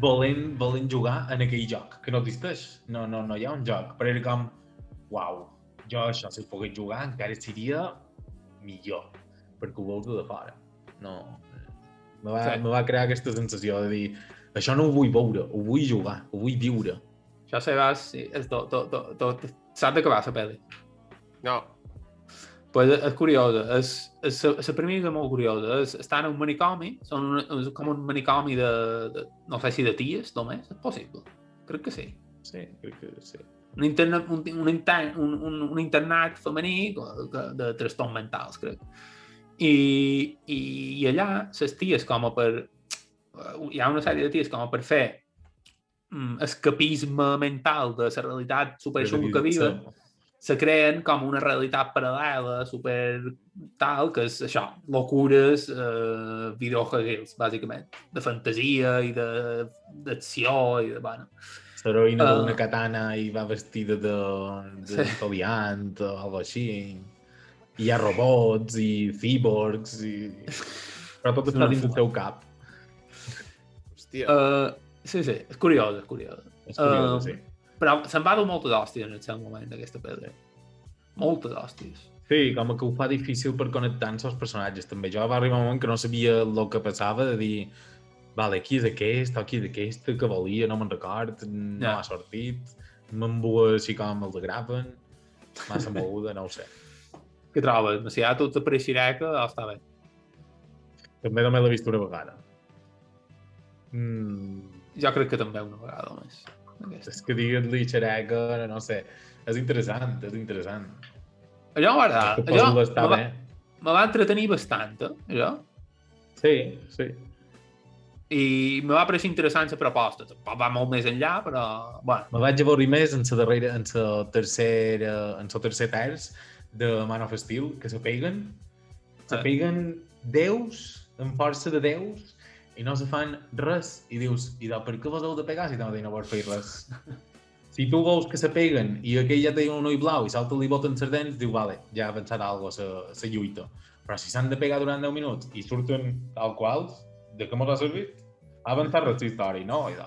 volent, volent jugar en aquell joc, que no existeix. No, no, no hi ha un joc, però era com, uau, jo això, si pogués jugar, encara seria millor, perquè ho veus de fora. No, me va, Sí. me va crear aquesta sensació de dir, això no ho vull veure, ho vull jugar, ho vull viure. Això se vas, sí, és tot, tot, tot, tot, què va la pel·li. No, Pues és curiosa, és, és, la premissa és molt curiosa. És, estan en un manicomi, són un, és com un manicomi de, de, no sé si de ties, només, és possible. Crec que sí. Sí, crec que sí. Un, interna, un, un, intern, un, un, un internat femení de, de, trastorns mentals, crec. I, i, i allà, les ties, com a per... Hi ha una sèrie de ties com a per fer mm, escapisme mental de la realitat superxunga que viven, se creen com una realitat paral·lela, super tal, que és això, locures, eh, videojocs, bàsicament, de fantasia i de- d'acció i de, bueno, L'heroïna Ah. d'una katana i va vestida de, de Sí. Toliant o alguna així. I hi ha robots i cyborgs i... Però tot està dins del teu cap. Hòstia. Uh, sí, sí, és curiós, és curiós. És curiós, Um, sí. Però se'n va dur moltes hòsties en el seu moment, d'aquesta pedra. Moltes hòsties. Sí, com que ho fa difícil per connectar amb els personatges, també. Jo va arribar un moment que no sabia el que passava, de dir, vale, qui és aquest, o qui és aquest, que volia, no me'n record, no Ja. ha sortit, m'embua així com el de Graven, massa moguda, no ho sé. Què trobes? Si ha tot apareixerà que oh, està bé. També només l'he vist una vegada. Mm, Jo crec que també una vegada més. És que digues-li xereca, no sé, és interessant, és interessant. Allò. Que Allò me va, bé. me va entretenir bastant, eh? allò. Sí, sí. I me va pareixer interessant la proposta. Tampoc va molt més enllà, però... Bueno, Me vaig avorrir més en la darrera, en la tercera, en el tercer terç de Man of Steel, que se peguen, se peguen déus, amb força de déus, i no se fan res. I dius, i de, per què vos heu de pegar si no, no vols fer res? [laughs] si tu veus que se peguen i aquell ja té un ull blau i salta li boten les dents, diu, vale, ja ha avançat alguna cosa la lluita. Però si s'han de pegar durant 10 minuts i surten tal quals, de què mos ha servit? Ha avançat res història, no? I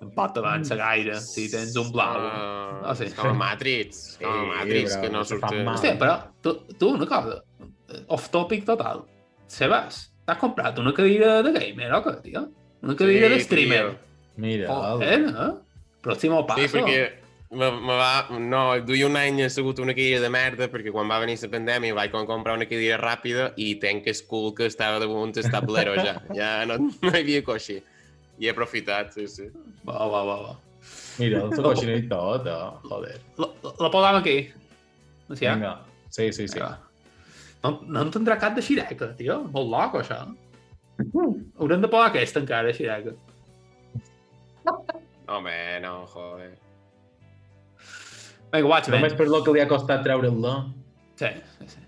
em pot avançar gaire si tens un blau. Uh, sí. És com a Matrix. Sí, com a Matrix, però que no mal. Hòstia, però tu, tu una cosa, off-topic total. Sebas, t'has comprat una cadira de gamer, o què, tio? Una cadira de streamer. mira, Joder, eh? Próximo paso. Sí, perquè me, me va... No, duia un any assegut una cadira de merda perquè quan va venir la pandèmia vaig com comprar una cadira ràpida i tenc el cul que estava damunt el tablero ja. [laughs] Ja no, no hi havia coixí. I he aprofitat, sí, sí. Va, va, va, va. Mira, el seu coixina i tot, oh, joder. La, la, la posam aquí. No ja? Vinga. Sí, sí, sí. Vinga. No, no en tindrà cap de xireca, tio. Molt loco, això. Haurem de posar aquesta encara, xireca. Home, no, joder. Vinga, watch, Només per lo que li ha costat treure-la. Sí, sí, sí.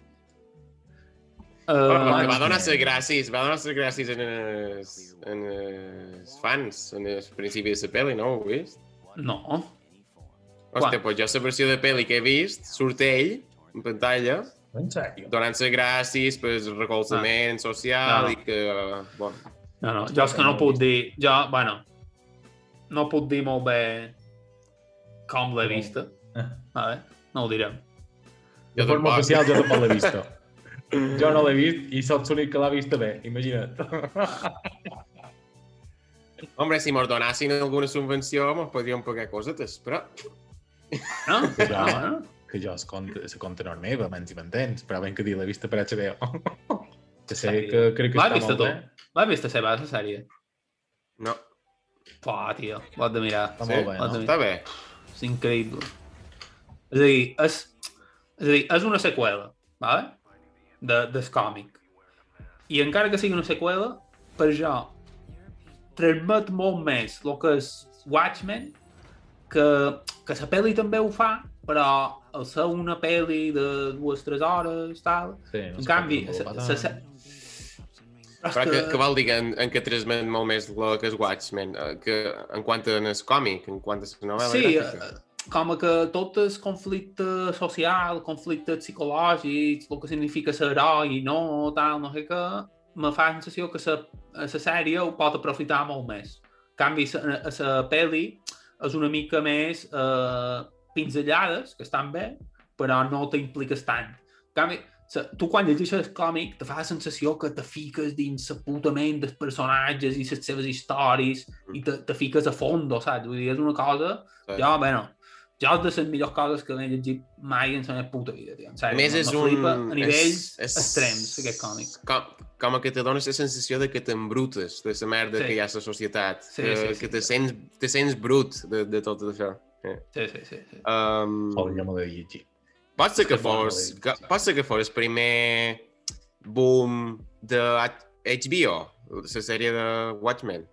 Uh, perquè va man. donar les gràcies, va donar les gràcies en els, en els fans, en el principi de la pel·li, no ho heu vist? no. Hòstia, Quan? doncs jo la versió de pel·li que he vist, surt ell en pantalla En sèrio? donant les gràcies per el recolzament social No. i que... Bueno, No, no, jo és que no puc dir... Jo, bueno, no puc dir molt bé com l'he vista. Vale? No ho direm. De Jo forma tampoc. oficial jo tampoc l'he [laughs] vist. Jo no l'he vist i soc l'únic que l'ha vist bé, imagina't. [laughs] Hombre, si mos donassin alguna subvenció, mos podríem pagar cosetes, però... No? [laughs] Ja. No, no? Que jo es compte, se compte no meva, menys i m'entens, però ben que dir, l'he vista per HBO. [laughs] que sé que crec que L'has està vista molt tu? bé. L'has vist a seva la sèrie? No, Pua, tio, ho has de mirar. Està sí, molt bé, no? està bé. És increïble. És a dir, és, és, a dir, és una seqüela, vale? de, del còmic. I encara que sigui una seqüela, per jo, transmet molt més el que és Watchmen, que, que la pel·li també ho fa, però al ser una pel·li de dues tres hores, tal, Sí, no en canvi, se, se. Però que, que vol dir que en, en què transmet molt més el que és Watchmen? Eh, Que en quant a el còmic, en quant a la novel·la Sí, gràfica? eh, com que tot el conflicte social, conflicte psicològic, el que significa ser heroi i no, tal, no sé què, me fa la sensació que la, sèrie ho pot aprofitar molt més. En canvi, la, la pel·li és una mica més eh, pinzellades, que estan bé, però no t'impliques tant. En canvi, tu quan llegeixes el còmic te fa la sensació que te fiques dins la puta ment dels personatges i les seves històries i te, te fiques a fondo, saps? Vull dir, és una cosa... Sí. Jo, bueno, jo és de les millors coses que m'he llegit mai en la meva puta vida, tio. En A més, és un... a nivells és, és, extrems, aquest còmic. Com, com que te dones la sensació de que t'embrutes de la merda Sí. que hi ha a la societat. Sí, que, sí, sí, que te, sí. sents, te sents brut de, de tot això. Eh. Sí, sí, sí. sí. Um, Oh, jo m'ho he de llegir. pot ser que que bon, fos, no que, l'he pot ser que fos el primer boom de HBO, la sèrie de Watchmen.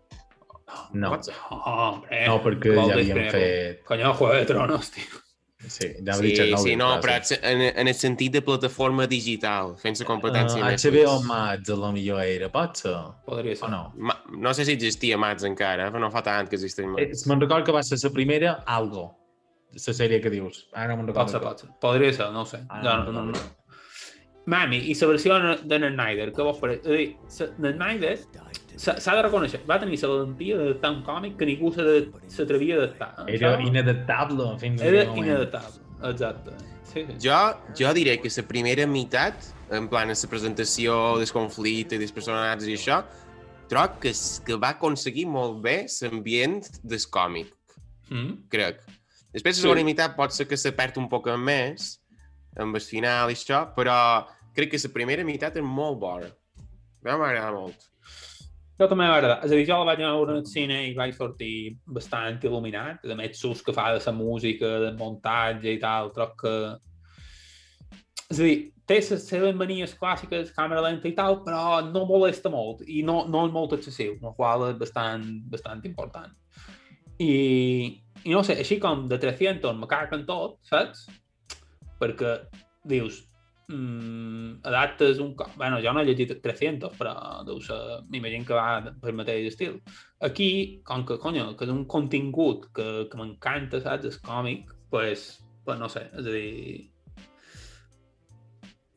No, Pot ser. Oh, hombre. no perquè Vol ja dir havien primer, fet... Coño, Juego de Tronos, tio. Sí, ja m'ha Sí, dit sí, no, però en, en el sentit de plataforma digital, fent la competència Uh, a HBO Netflix. Max a lo millor era, pot ser? Podria ser. O no? Ma, no sé si existia Mats encara, però no fa tant que existeix Eh, Mats. Me'n recordo que va ser la primera Algo, la sèrie que dius. Ara no me'n Pot recordo. ser, pot ser. Podria ser, no ho sé. Ah, no, no, no, no, no. Mami, i la versió de Ned Snyder, què vos pareix? És a dir, Snyder s'ha s'ha de reconèixer, va tenir la valentia d'adaptar un còmic que ningú s'atrevia a adaptar. eh? Era inadaptable fins Era moment. inadaptable, exacte. Sí, sí. Jo, jo diré que la primera meitat, en plan, la presentació del conflicte, dels personatges i això, troc que, que va aconseguir molt bé l'ambient del còmic, Mm? crec. Després la Sí. segona meitat pot ser que se perd un poc més, amb el final i això, però crec que la primera meitat és molt bona. A mi m'agrada molt. Jo també m'agrada. És a dir, jo la vaig anar a veure al cine i vaig sortir bastant il·luminat. A més, sus que fa de la música, del muntatge i tal, troc que... És a dir, té les seves manies clàssiques, càmera lenta i tal, però no molesta molt i no, no és molt excessiu, el qual és bastant, bastant important. I, I no sé, així com de 300 me caguen tot, saps? Perquè dius, mm, adaptes un... co- Bueno, jo no he llegit 300, però deu ser, m'imagino que va per mateix estil. Aquí, com que, conyo, que és un contingut que, que m'encanta, saps, el còmic, pues, pues no sé, és a dir...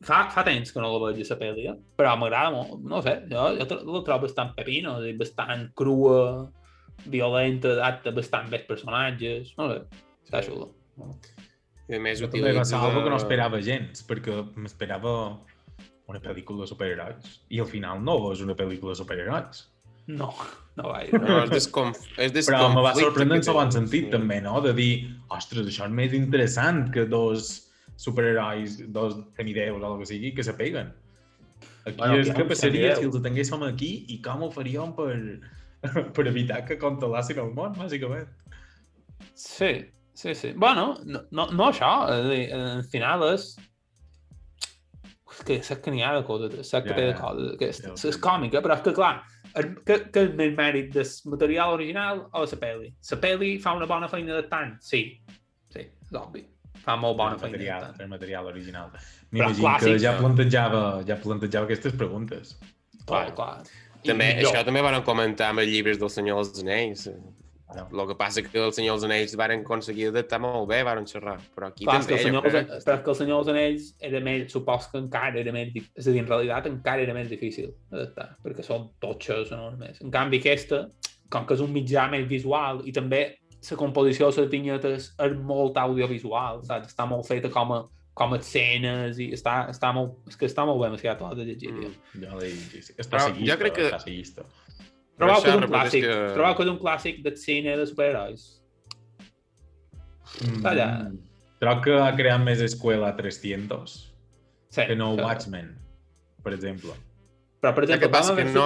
Fa, fa temps que no la veig, la pel·li, eh? però m'agrada molt, no sé, jo, jo la trobo bastant pepino, és a dir, bastant crua, violenta, adapta bastant bé personatges, no sé, està xulo. A més Jo també va ser utilitza- algo que no esperava gens, perquè m'esperava una pel·lícula de superherois i al final no és una pel·lícula de superherois. No, no gaire. [laughs] No, és, desconf... és Però me va sorprendre en bon sentit, Sí. també, no? De dir, ostres, això és més interessant que dos superherois, dos semideus o el que sigui, que se peguen. Aquí Bueno, és que un passaria si els tinguéssim aquí i com ho faríem per, [laughs] per evitar que controlassin el món, bàsicament. Sí, sí, sí. Bueno, no, no, no això, és dir, al final és... És que saps que n'hi ha de coses, saps que té de coses, que és, és còmica, però és que clar, que, que és més mèrit del material original o la pel·li? La pel·li fa una bona feina de tant? Sí, sí, és obvi. Fa molt bona feina de material, tant. el material original. M'imagino que ja no? plantejava, ja plantejava aquestes preguntes. Clar, clar. I També, millor. això també van comentar amb els llibres del Senyor dels Anells. El que passa que el Senyor dels Anells van aconseguir adaptar molt bé, van xerrar. Però aquí Clar, també, senyor, jo crec. però és que el Senyor dels Anells era més, supos que encara era més, és a dir, en realitat encara era més difícil d'adaptar, perquè són totxes enormes. En canvi, aquesta, com que és un mitjà més visual i també la composició de les vinyetes és molt audiovisual, saps? Està molt feta com a, com a escenes i està, està molt, és que està molt ben fiat tot de llegir. Mm. jo l'he llegit. És Però passillista, jo crec que- és passillista. Trobau que és un clàssic, que- trobau que és un clàssic del cine de superherois. Mm. Calla. Crec que ha creat més escuela 300 Sí, que no sí. Watchmen, per exemple. Però, per El exemple, que passa que no,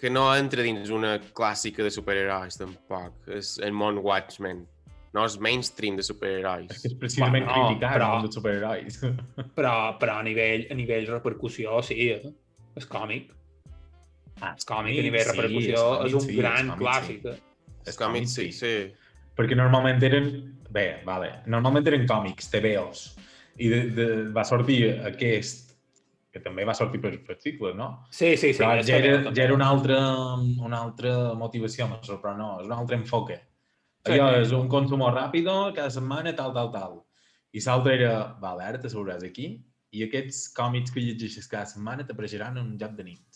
que no entra dins una clàssica de superherois, tampoc. És el món Watchmen. No és mainstream de És superherois. que és precisament Bueno, criticar però- el món dels superherois. però, però a nivell, a nivell repercussió, sí, eh? és còmic. Ah, És còmic a nivell repercussió, els és un sí, gran els còmics clàssic. sí. eh? Els còmics, sí, sí. Perquè normalment eren... Bé, vale. Normalment eren còmics, TVOs. I de, de, va sortir aquest, que també va sortir per, per cicles, no? Sí, sí, sí. Però és ja era, ja era una altra, una altra motivació, me sorprèn, no, és un altre enfoque. Sí. Allò és un consum ràpid, cada setmana, tal, tal, tal. I l'altre era, vale, ara te sabràs aquí, i aquests còmics que llegeixes cada setmana t'apareixeran en un joc de nits.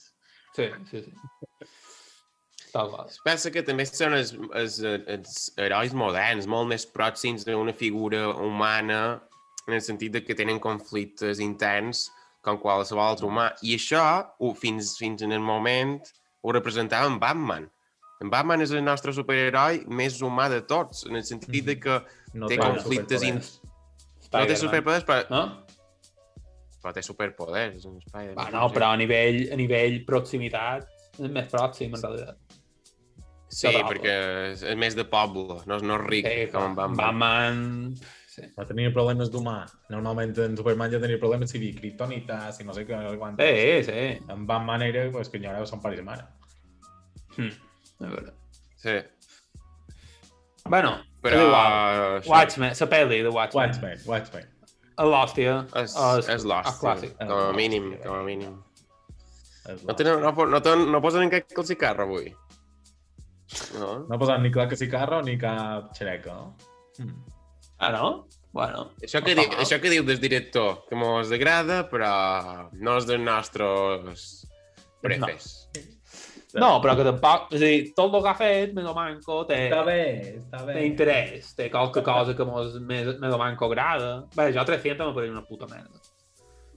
Sí, sí, sí. Tal qual. Pensa que també són els, els, els herois moderns, molt més pròxims d'una figura humana en el sentit de que tenen conflictes interns com qualsevol altre humà. I això, ho, fins, fins en el moment, ho representava en Batman. En Batman és el nostre superheroi més humà de tots, en el sentit de que No Té conflictes in- no té superpoders, però, No? Però té superpoders. és un Spider-Man, Va, no, però a nivell, a nivell proximitat és més pròxim, en realitat. Sí, trobo. perquè és, és més de poble, no, és- no és ric Sí, com en Batman. Batman... Sí. Va tenir problemes d'humà. Normalment en Superman ja tenia problemes si kriptonites i no sé què, no sé quantes. Sí, sí. En Batman era pues, que enyorava son pare i mare. Hm. És veritat. Sí. Bueno, Però... igual. Watchmen, la pel·li de Watchmen. Watchmen, Watchmen. A l'hòstia. És, és- és clàssic. com a mínim, com a mínim. No, tenen, no, no, ten- no posen en cap calcicarro avui. No? No posat ni clar que si carro ni cap xereca, no? Mm. Ah, no? Bueno. Això que, no diu, això que diu del director, que mos agrada, però no és dels nostres prefes. No, però que tampoc... És a dir, tot el que ha fet, Mega Manco, té, Està bé, està bé. té interès, té qualque cosa que mos, Mega Manco agrada. Bé, jo 300 me pareix una puta merda.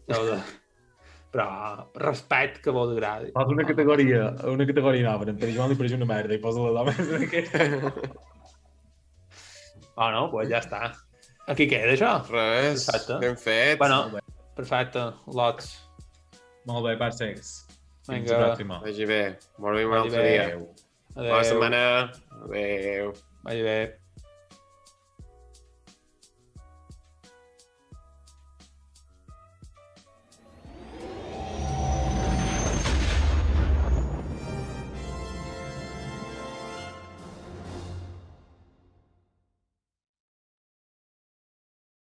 Però, de... però respecte que vos agradi. Fas una categoria, una categoria nova, en Pere Joan li pareix una merda i posa la [laughs] dama en aquesta. Ah, no? Doncs pues ja està. Aquí queda, això. Res, Perfecte. ben fet. Bueno, perfecte. Lots. Molt bé, parcecs. Fins Vinga. la pròxima. Vagi bé. Molt bé un Vagi altre bé. dia. Adéu. Bona setmana. Adéu. Vagi bé.